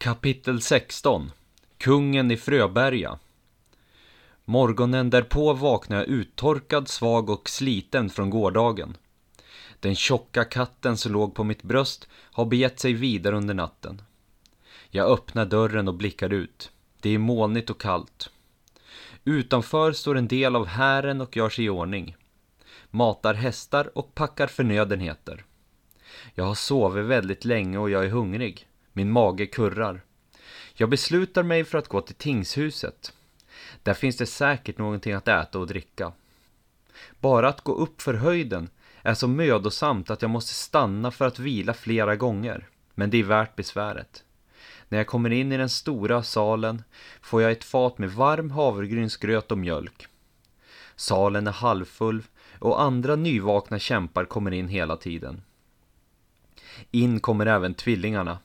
Kapitel 16 Kungen i Fröberga Morgonen därpå vaknade jag uttorkad, svag och sliten från gårdagen. Den tjocka katten som låg på mitt bröst har begett sig vidare under natten. Jag öppnar dörren och blickar ut. Det är molnigt och kallt. Utanför står en del av hären och gör sig i ordning. Matar hästar och packar förnödenheter. Jag har sovit väldigt länge och jag är hungrig. Min mage kurrar. Jag beslutar mig för att gå till tingshuset. Där finns det säkert någonting att äta och dricka. Bara att gå upp för höjden är så mödosamt att jag måste stanna för att vila flera gånger. Men det är värt besväret. När jag kommer in i den stora salen får jag ett fat med varm havregrynsgröt och mjölk. Salen är halvfull och andra nyvakna kämpar kommer in hela tiden. In kommer även tvillingarna.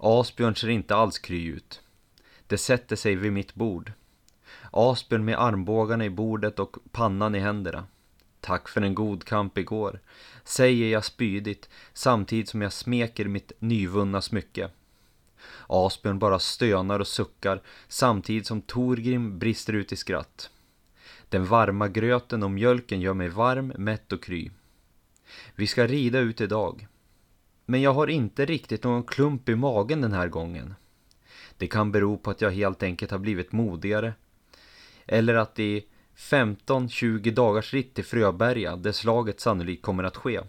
Asbjörn ser inte alls kry ut. Det sätter sig vid mitt bord. Asbjörn med armbågarna i bordet och pannan i händerna. Tack för en god kamp igår, säger jag spydigt samtidigt som jag smeker mitt nyvunna smycke. Asbjörn bara stönar och suckar samtidigt som Torgrim brister ut i skratt. Den varma gröten och mjölken gör mig varm, mätt och kry. Vi ska rida ut idag. Men jag har inte riktigt någon klump i magen den här gången. Det kan bero på att jag helt enkelt har blivit modigare. Eller att det är 15-20 dagars ritt till Fröberga där slaget sannolikt kommer att ske.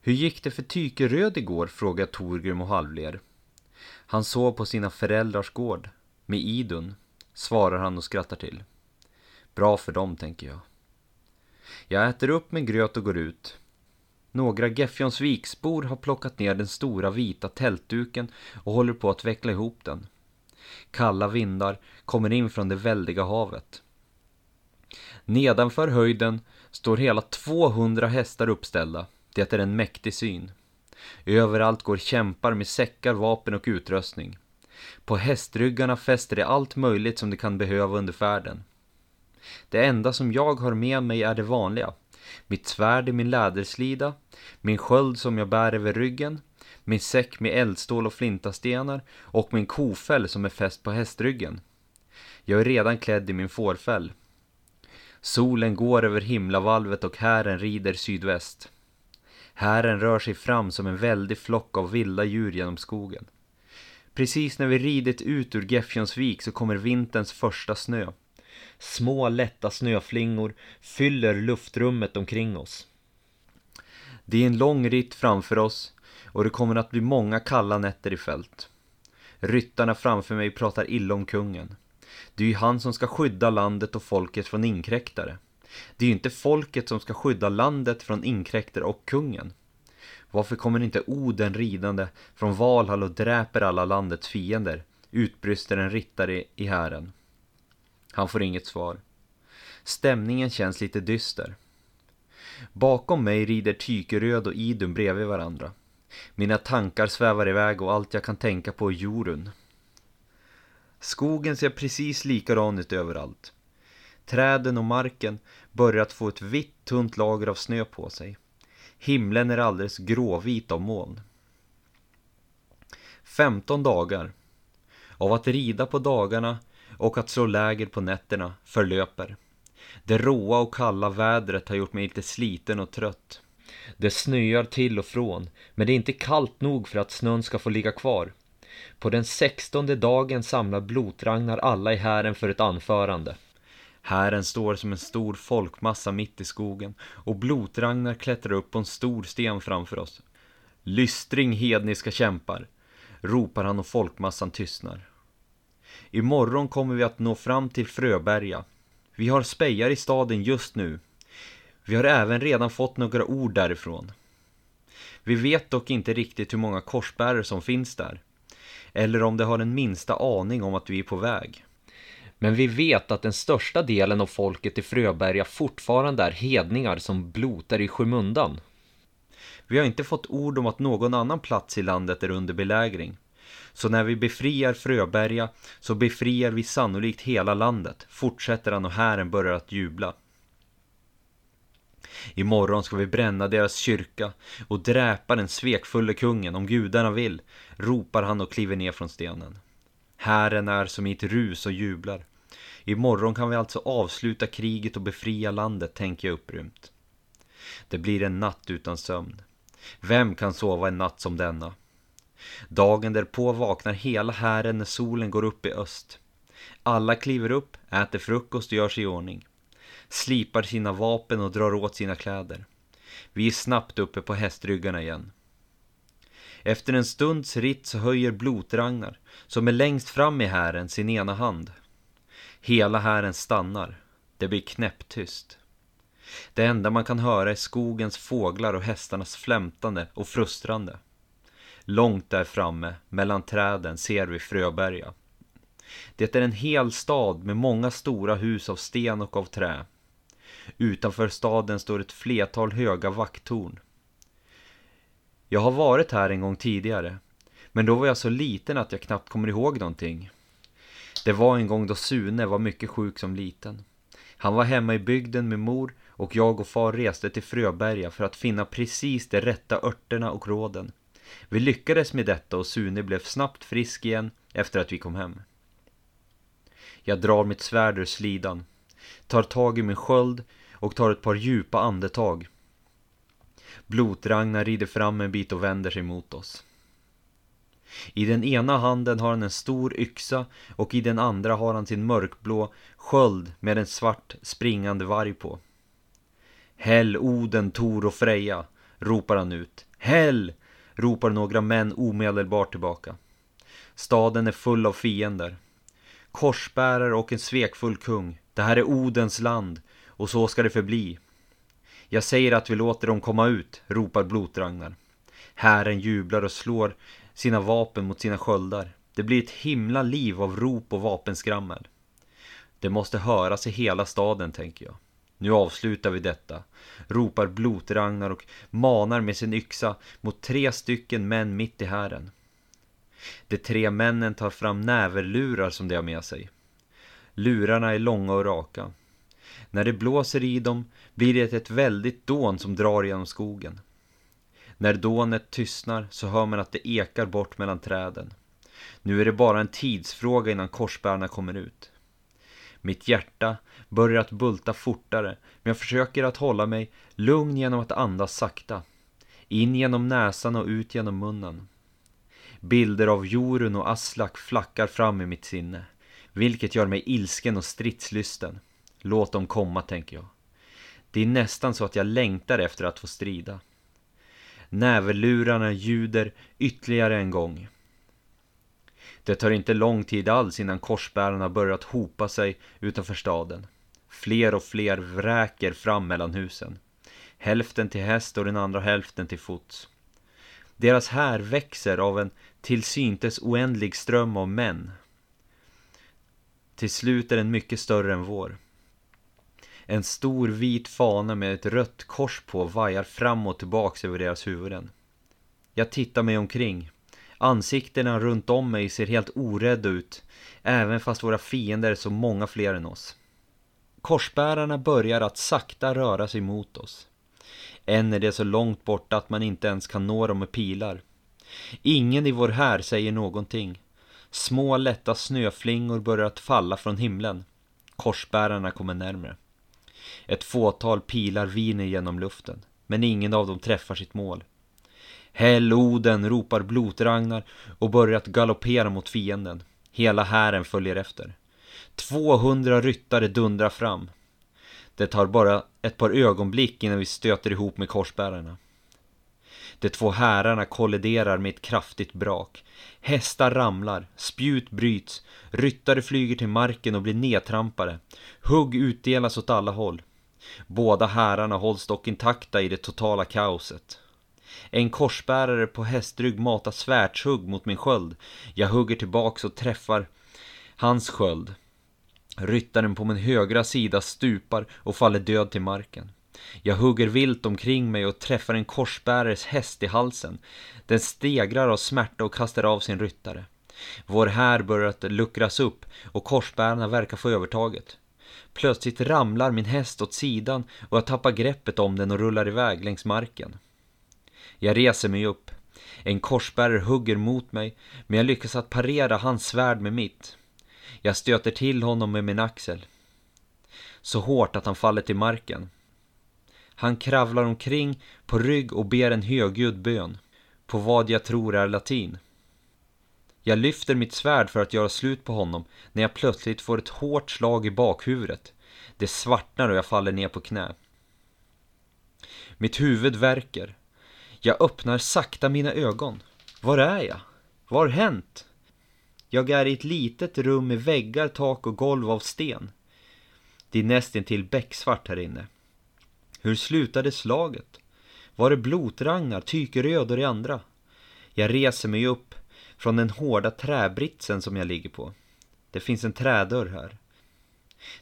Hur gick det för Tykeröd igår? frågar Torgrim och halvler. Han sov på sina föräldrars gård, med Idun, svarar han och skrattar till. Bra för dem, tänker jag. Jag äter upp min gröt och går ut. Några Gefjonsviksbor har plockat ner den stora vita tältduken och håller på att veckla ihop den. Kalla vindar kommer in från det väldiga havet. Nedanför höjden står hela 200 hästar uppställda. Det är en mäktig syn. Överallt går kämpar med säckar, vapen och utrustning. På hästryggarna fäster de allt möjligt som de kan behöva under färden. Det enda som jag har med mig är det vanliga. Mitt svärd i min läderslida, min sköld som jag bär över ryggen, min säck med eldstål och flintastenar och min kofäll som är fäst på hästryggen. Jag är redan klädd i min fårfäll. Solen går över himlavalvet och hären rider sydväst. Hären rör sig fram som en väldig flock av vilda djur genom skogen. Precis när vi ridit ut ur Gefjonsvik så kommer vinterns första snö. Små lätta snöflingor fyller luftrummet omkring oss. Det är en lång ritt framför oss och det kommer att bli många kalla nätter i fält. Ryttarna framför mig pratar illa om kungen. Det är ju han som ska skydda landet och folket från inkräktare. Det är ju inte folket som ska skydda landet från inkräktare och kungen. Varför kommer inte Oden ridande från Valhall och dräper alla landets fiender? Utbrister en rittare i hären. Han får inget svar. Stämningen känns lite dyster. Bakom mig rider Tykeröd och Idun bredvid varandra. Mina tankar svävar iväg och allt jag kan tänka på är Jorun. Skogen ser precis likadan ut överallt. Träden och marken börjar att få ett vitt tunt lager av snö på sig. Himlen är alldeles gråvit av moln. 15 dagar. Av att rida på dagarna och att slå läger på nätterna förlöper. Det råa och kalla vädret har gjort mig lite sliten och trött. Det snöar till och från, men det är inte kallt nog för att snön ska få ligga kvar. På den sextonde dagen samlar Blotragnar alla i hären för ett anförande. Hären står som en stor folkmassa mitt i skogen och Blotragnar klättrar upp på en stor sten framför oss. Lystring hedniska kämpar, ropar han och folkmassan tystnar. Imorgon kommer vi att nå fram till Fröberga. Vi har spejar i staden just nu. Vi har även redan fått några ord därifrån. Vi vet dock inte riktigt hur många korsbärare som finns där. Eller om de har den minsta aning om att vi är på väg. Men vi vet att den största delen av folket i Fröberga fortfarande är hedningar som blotar i skymundan. Vi har inte fått ord om att någon annan plats i landet är under belägring. Så när vi befriar Fröberga så befriar vi sannolikt hela landet, fortsätter han och hären börjar att jubla. Imorgon ska vi bränna deras kyrka och dräpa den svekfulle kungen om gudarna vill, ropar han och kliver ner från stenen. Hären är som i ett rus och jublar. Imorgon kan vi alltså avsluta kriget och befria landet, tänker jag upprymt. Det blir en natt utan sömn. Vem kan sova en natt som denna? Dagen därpå vaknar hela hären när solen går upp i öst. Alla kliver upp, äter frukost och gör sig i ordning. Slipar sina vapen och drar åt sina kläder. Vi är snabbt uppe på hästryggarna igen. Efter en stunds ritt så höjer Blotragnar, som är längst fram i hären, sin ena hand. Hela hären stannar. Det blir knäpptyst. Det enda man kan höra är skogens fåglar och hästarnas flämtande och frustrande. Långt där framme, mellan träden, ser vi Fröberga. Det är en hel stad med många stora hus av sten och av trä. Utanför staden står ett flertal höga vakttorn. Jag har varit här en gång tidigare, men då var jag så liten att jag knappt kommer ihåg någonting. Det var en gång då Sune var mycket sjuk som liten. Han var hemma i bygden med mor och jag och far reste till Fröberga för att finna precis de rätta örterna och råden. Vi lyckades med detta och Sune blev snabbt frisk igen efter att vi kom hem. Jag drar mitt svärd ur slidan, tar tag i min sköld och tar ett par djupa andetag. Blotragnar rider fram en bit och vänder sig mot oss. I den ena handen har han en stor yxa och i den andra har han sin mörkblå sköld med en svart springande varg på. Häll Oden, Tor och Freja, ropar han ut. Häll! Ropar några män omedelbart tillbaka. Staden är full av fiender. Korsbärare och en svekfull kung. Det här är Odens land och så ska det förbli. Jag säger att vi låter dem komma ut, ropar Blotragnar. Hären jublar och slår sina vapen mot sina sköldar. Det blir ett himla liv av rop och vapenskrammel. Det måste höras i hela staden, tänker jag. Nu avslutar vi detta, ropar Blotragnar och manar med sin yxa mot tre stycken män mitt i hären. De tre männen tar fram näverlurar som de har med sig. Lurarna är långa och raka. När det blåser i dem blir det ett väldigt dån som drar genom skogen. När dånet tystnar så hör man att det ekar bort mellan träden. Nu är det bara en tidsfråga innan korsbärarna kommer ut. Mitt hjärta börjar att bulta fortare, men jag försöker att hålla mig lugn genom att andas sakta. In genom näsan och ut genom munnen. Bilder av Jorun och Aslak flackar fram i mitt sinne, vilket gör mig ilsken och stridslysten. Låt dem komma, tänker jag. Det är nästan så att jag längtar efter att få strida. Näverlurarna ljuder ytterligare en gång. Det tar inte lång tid alls innan korsbärarna börjat hopa sig utanför staden. Fler och fler vräker fram mellan husen. Hälften till häst och den andra hälften till fots. Deras här växer av en till syntes oändlig ström av män. Till slut är den mycket större än vår. En stor vit fana med ett rött kors på vajar fram och tillbaks över deras huvuden. Jag tittar mig omkring. Ansiktena runt om mig ser helt orädda ut, även fast våra fiender är så många fler än oss. Korsbärarna börjar att sakta röra sig mot oss. Än är det så långt borta att man inte ens kan nå dem med pilar. Ingen i vår här säger någonting. Små lätta snöflingor börjar att falla från himlen. Korsbärarna kommer närmre. Ett fåtal pilar viner genom luften, men ingen av dem träffar sitt mål. Häll Oden, ropar Blotragnar och börjar att galoppera mot fienden. Hela hären följer efter. 200 ryttare dundrar fram. Det tar bara ett par ögonblick innan vi stöter ihop med korsbärarna. De två härarna kolliderar med ett kraftigt brak. Hästar ramlar, spjut bryts, ryttare flyger till marken och blir nedtrampade. Hugg utdelas åt alla håll. Båda härarna hålls dock intakta i det totala kaoset. En korsbärare på hästrygg matar svärdshugg mot min sköld. Jag hugger tillbaks och träffar hans sköld. Ryttaren på min högra sida stupar och faller död till marken. Jag hugger vilt omkring mig och träffar en korsbärares häst i halsen. Den stegrar av smärta och kastar av sin ryttare. Vår här börjar att luckras upp och korsbärarna verkar få övertaget. Plötsligt ramlar min häst åt sidan och jag tappar greppet om den och rullar iväg längs marken. Jag reser mig upp. En korsbärare hugger mot mig, men jag lyckas att parera hans svärd med mitt. Jag stöter till honom med min axel. Så hårt att han faller till marken. Han kravlar omkring på rygg och ber en högljudd bön, på vad jag tror är latin. Jag lyfter mitt svärd för att göra slut på honom när jag plötsligt får ett hårt slag i bakhuvudet. Det svartnar och jag faller ner på knä. Mitt huvud värker. Jag öppnar sakta mina ögon. Var är jag? Vad har hänt? Jag är i ett litet rum med väggar, tak och golv av sten. Det är nästintill becksvart här inne. Hur slutade slaget? Var det blotragnar, tykeröd och de andra? Jag reser mig upp från den hårda träbritsen som jag ligger på. Det finns en trädörr här.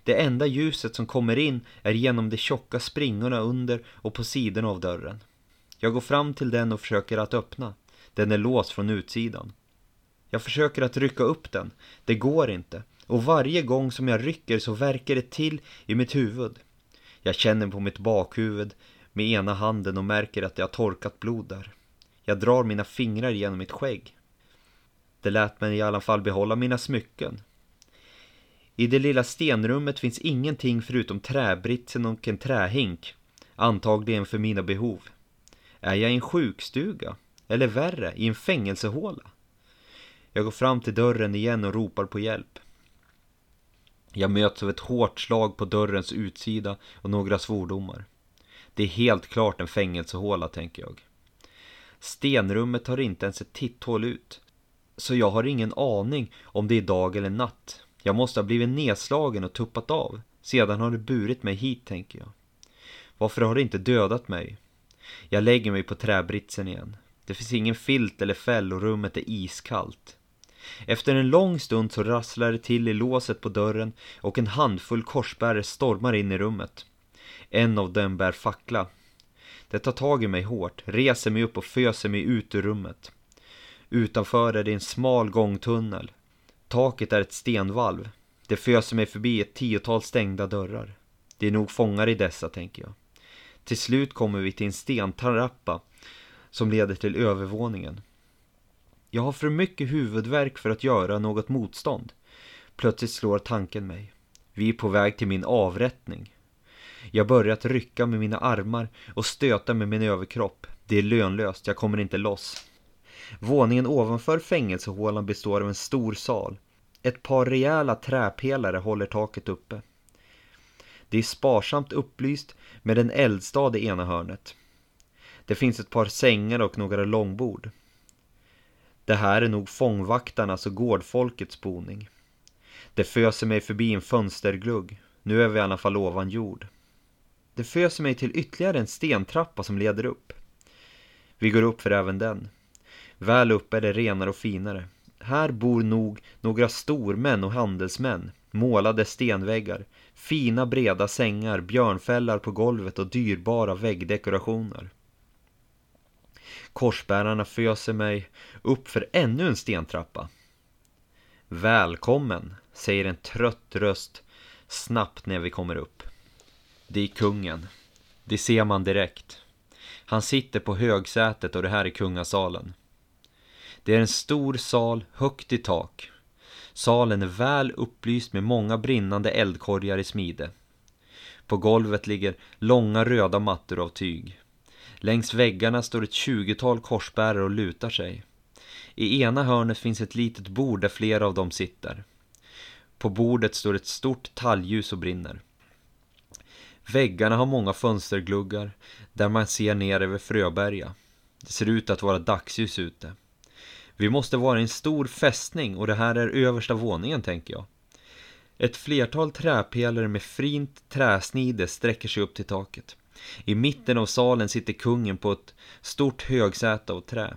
Det enda ljuset som kommer in är genom de tjocka springorna under och på sidorna av dörren. Jag går fram till den och försöker att öppna. Den är låst från utsidan. Jag försöker att rycka upp den. Det går inte. Och varje gång som jag rycker så verkar det till i mitt huvud. Jag känner på mitt bakhuvud med ena handen och märker att det har torkat blod där. Jag drar mina fingrar genom mitt skägg. Det lät mig i alla fall behålla mina smycken. I det lilla stenrummet finns ingenting förutom träbritsen och en trähink. Antagligen för mina behov. Är jag i en sjukstuga? Eller värre, i en fängelsehåla? Jag går fram till dörren igen och ropar på hjälp. Jag möts av ett hårt slag på dörrens utsida och några svordomar. Det är helt klart en fängelsehåla, tänker jag. Stenrummet har inte ens ett titthål ut, så jag har ingen aning om det är dag eller natt. Jag måste ha blivit nedslagen och tuppat av. Sedan har det burit mig hit, tänker jag. Varför har det inte dödat mig? Jag lägger mig på träbritsen igen. Det finns ingen filt eller fäll och rummet är iskallt. Efter en lång stund så rasslar det till i låset på dörren och en handfull korsbärare stormar in i rummet. En av dem bär fackla. Det tar tag i mig hårt, reser mig upp och föser mig ut ur rummet. Utanför är det en smal gångtunnel. Taket är ett stenvalv. Det föser mig förbi ett tiotal stängda dörrar. Det är nog fångar i dessa, tänker jag. Till slut kommer vi till en stentrappa som leder till övervåningen. Jag har för mycket huvudvärk för att göra något motstånd. Plötsligt slår tanken mig. Vi är på väg till min avrättning. Jag börjar att rycka med mina armar och stöta med min överkropp. Det är lönlöst, jag kommer inte loss. Våningen ovanför fängelsehålan består av en stor sal. Ett par rejäla träpelare håller taket uppe. Det är sparsamt upplyst med en eldstad i ena hörnet. Det finns ett par sängar och några långbord. Det här är nog fångvaktarnas och gårdfolkets boning. Det föser mig förbi en fönsterglugg. Nu är vi i alla fall ovan jord. Det föser mig till ytterligare en stentrappa som leder upp. Vi går upp för även den. Väl uppe är det renare och finare. Här bor nog några stormän och handelsmän, målade stenväggar, fina breda sängar, björnfällar på golvet och dyrbara väggdekorationer. Korsbärarna föser mig upp för ännu en stentrappa. Välkommen, säger en trött röst snabbt när vi kommer upp. Det är kungen. Det ser man direkt. Han sitter på högsätet och det här är kungasalen. Det är en stor sal högt i tak. Salen är väl upplyst med många brinnande eldkorgar i smide. På golvet ligger långa röda mattor av tyg. Längs väggarna står ett tjugotal korsbärare och lutar sig. I ena hörnet finns ett litet bord där flera av dem sitter. På bordet står ett stort talgljus och brinner. Väggarna har många fönstergluggar där man ser ner över Fröberga. Det ser ut att vara dagsljus ute. Vi måste vara i en stor fästning och det här är översta våningen tänker jag. Ett flertal träpelare med fint träsnide sträcker sig upp till taket. I mitten av salen sitter kungen på ett stort högsäte av trä.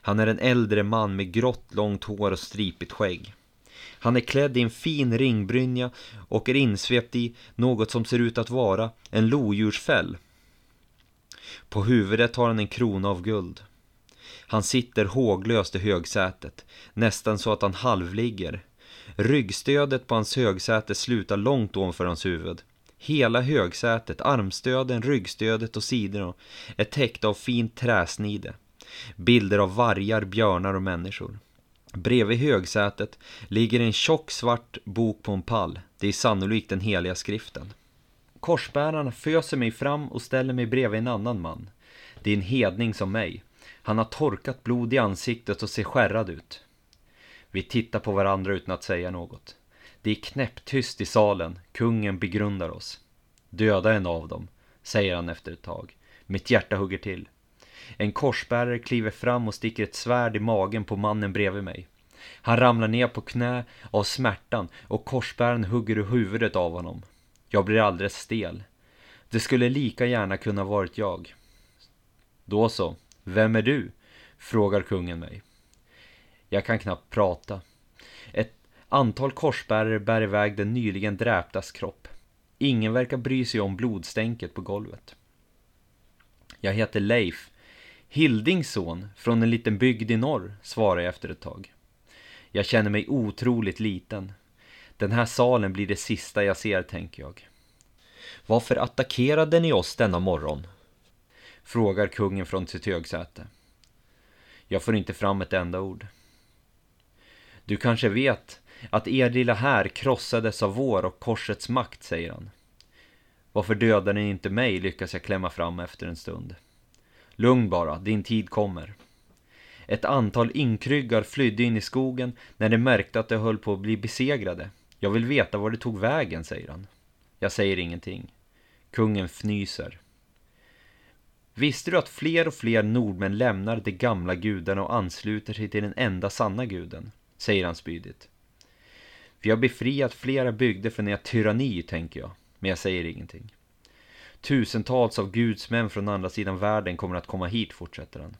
Han är en äldre man med grått långt hår och stripigt skägg. Han är klädd i en fin ringbrynja och är insvept i något som ser ut att vara en lodjursfäll. På huvudet har han en krona av guld. Han sitter håglöst i högsätet, nästan så att han halvligger. Ryggstödet på hans högsäte slutar långt ovanför hans huvud. Hela högsätet, armstöden, ryggstödet och sidorna är täckta av fint träsnide. Bilder av vargar, björnar och människor. Bredvid högsätet ligger en tjock svart bok på en pall. Det är sannolikt den heliga skriften. Korsbärarna föser mig fram och ställer mig bredvid en annan man. Det är en hedning som mig. Han har torkat blod i ansiktet och ser skärrad ut. Vi tittar på varandra utan att säga något. Det är knäpptyst i salen. Kungen begrundar oss. Döda en av dem, säger han efter ett tag. Mitt hjärta hugger till. En korsbärare kliver fram och sticker ett svärd i magen på mannen bredvid mig. Han ramlar ner på knä av smärtan och korsbäraren hugger ur huvudet av honom. Jag blir alldeles stel. Det skulle lika gärna kunna varit jag. Då så, vem är du? frågar kungen mig. Jag kan knappt prata. Ett antal korsbärare bär iväg den nyligen dräptas kropp. Ingen verkar bry sig om blodstänket på golvet. Jag heter Leif, Hildings son från en liten bygd i norr, svarar jag efter ett tag. Jag känner mig otroligt liten. Den här salen blir det sista jag ser, tänker jag. Varför attackerade ni oss denna morgon? Frågar kungen från sitt högsäte. Jag får inte fram ett enda ord. Du kanske vet att er lilla här krossades av vår och korsets makt, säger han. Varför dödar ni inte mig, lyckas jag klämma fram efter en stund. Lugn bara, din tid kommer. Ett antal inkryggar flydde in i skogen när de märkte att de höll på att bli besegrade. Jag vill veta var det tog vägen, säger han. Jag säger ingenting. Kungen fnyser. Visste du att fler och fler nordmän lämnar de gamla gudarna och ansluter sig till den enda sanna guden? Säger han spydigt. Vi har befriat flera bygder från er tyranni, tänker jag. Men jag säger ingenting. Tusentals av gudsmän från andra sidan världen kommer att komma hit, fortsätter han.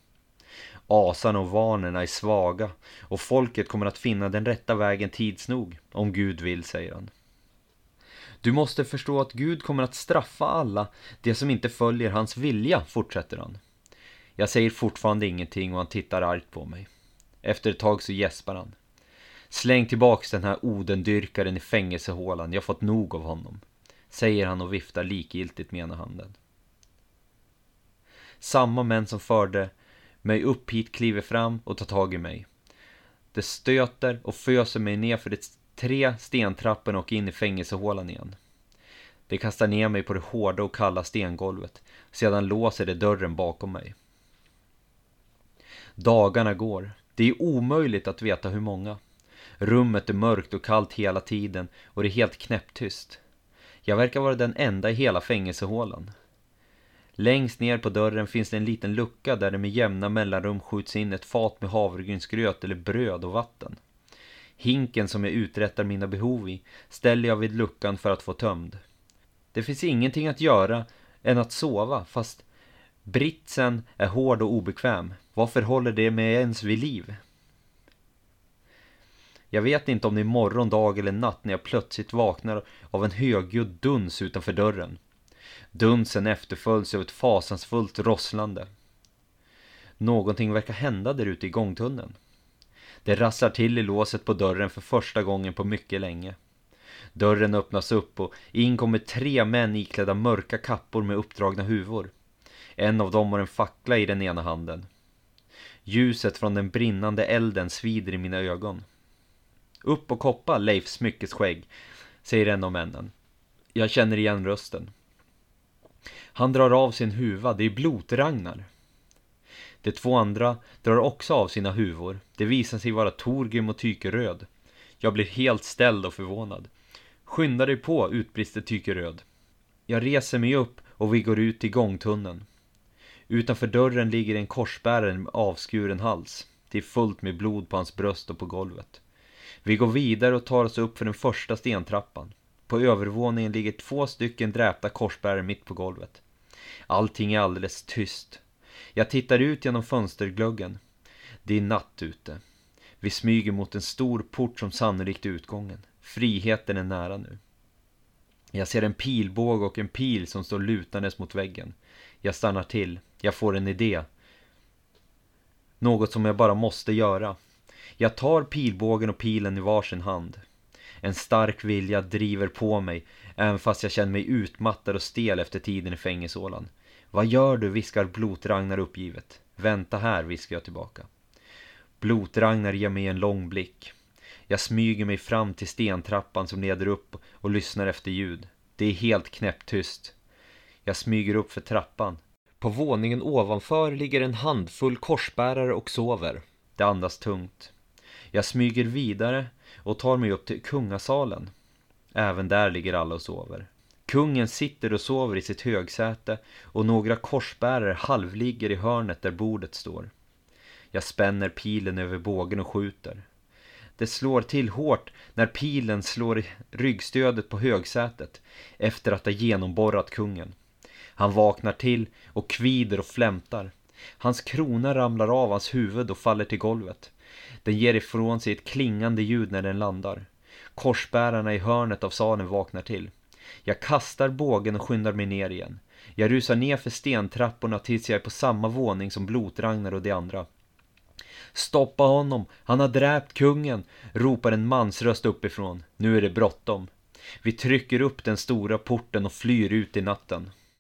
Asarna och vanerna är svaga och folket kommer att finna den rätta vägen tids nog, om Gud vill, säger han. Du måste förstå att Gud kommer att straffa alla de som inte följer hans vilja, fortsätter han. Jag säger fortfarande ingenting och han tittar argt på mig. Efter ett tag så gäspar han. Släng tillbaks den här odendyrkaren i fängelsehålan, jag har fått nog av honom. Säger han och viftar likgiltigt med ena handen. Samma män som förde mig upp hit kliver fram och tar tag i mig. Det stöter och föser mig ner för ett tre stentrapporna och in i fängelsehålan igen. Det kastar ner mig på det hårda och kalla stengolvet. Sedan låser det dörren bakom mig. Dagarna går. Det är omöjligt att veta hur många. Rummet är mörkt och kallt hela tiden och det är helt knäpptyst. Jag verkar vara den enda i hela fängelsehålan. Längst ner på dörren finns det en liten lucka där det med jämna mellanrum skjuts in ett fat med havregrynsgröt eller bröd och vatten. Hinken som jag uträttar mina behov i ställer jag vid luckan för att få tömd. Det finns ingenting att göra än att sova fast britsen är hård och obekväm. Varför håller det mig ens vid liv? Jag vet inte om det är morgon, dag eller natt när jag plötsligt vaknar av en högljudd duns utanför dörren. Dunsen efterföljs av ett fasansfullt rosslande. Någonting verkar hända där ute i gångtunneln. Det rasslar till i låset på dörren för första gången på mycket länge. Dörren öppnas upp och in kommer tre män iklädda mörka kappor med uppdragna huvor. En av dem har en fackla i den ena handen. Ljuset från den brinnande elden svider i mina ögon. Upp och koppa, Leif smyckesskägg, säger en av männen. Jag känner igen rösten. Han drar av sin huva, det är Blot-Ragnar. De två andra drar också av sina huvor. Det visar sig vara Torgrim och Tykeröd. Jag blir helt ställd och förvånad. Skynda dig på, utbrister Tykeröd. Jag reser mig upp och vi går ut i gångtunneln. Utanför dörren ligger en korsbärare med avskuren hals. Det är fullt med blod på hans bröst och på golvet. Vi går vidare och tar oss upp för den första stentrappan. På övervåningen ligger två stycken dräpta korsbärare mitt på golvet. Allting är alldeles tyst. Jag tittar ut genom fönstergluggen. Det är natt ute. Vi smyger mot en stor port som sannolikt är utgången. Friheten är nära nu. Jag ser en pilbåge och en pil som står lutandes mot väggen. Jag stannar till. Jag får en idé. Något som jag bara måste göra. Jag tar pilbågen och pilen i varsin hand. En stark vilja driver på mig, även fast jag känner mig utmattad och stel efter tiden i Fängelseålan. Vad gör du, viskar Blotragnar uppgivet. Vänta här, viskar jag tillbaka. Blotragnar ger mig en lång blick. Jag smyger mig fram till stentrappan som leder upp och lyssnar efter ljud. Det är helt knäpptyst. Jag smyger upp för trappan. På våningen ovanför ligger en handfull korsbärare och sover. Det andas tungt. Jag smyger vidare och tar mig upp till kungasalen. Även där ligger alla och sover. Kungen sitter och sover i sitt högsäte och några korsbärare halvligger i hörnet där bordet står. Jag spänner pilen över bågen och skjuter. Det slår till hårt när pilen slår i ryggstödet på högsätet efter att ha genomborrat kungen. Han vaknar till och kvider och flämtar. Hans krona ramlar av hans huvud och faller till golvet. Den ger ifrån sig ett klingande ljud när den landar. Korsbärarna i hörnet av salen vaknar till. Jag kastar bågen och skyndar mig ner igen. Jag rusar ner för stentrapporna tills jag är på samma våning som Blotragnar och de andra. Stoppa honom, han har dräpt kungen, ropar en mansröst uppifrån. Nu är det bråttom. Vi trycker upp den stora porten och flyr ut i natten.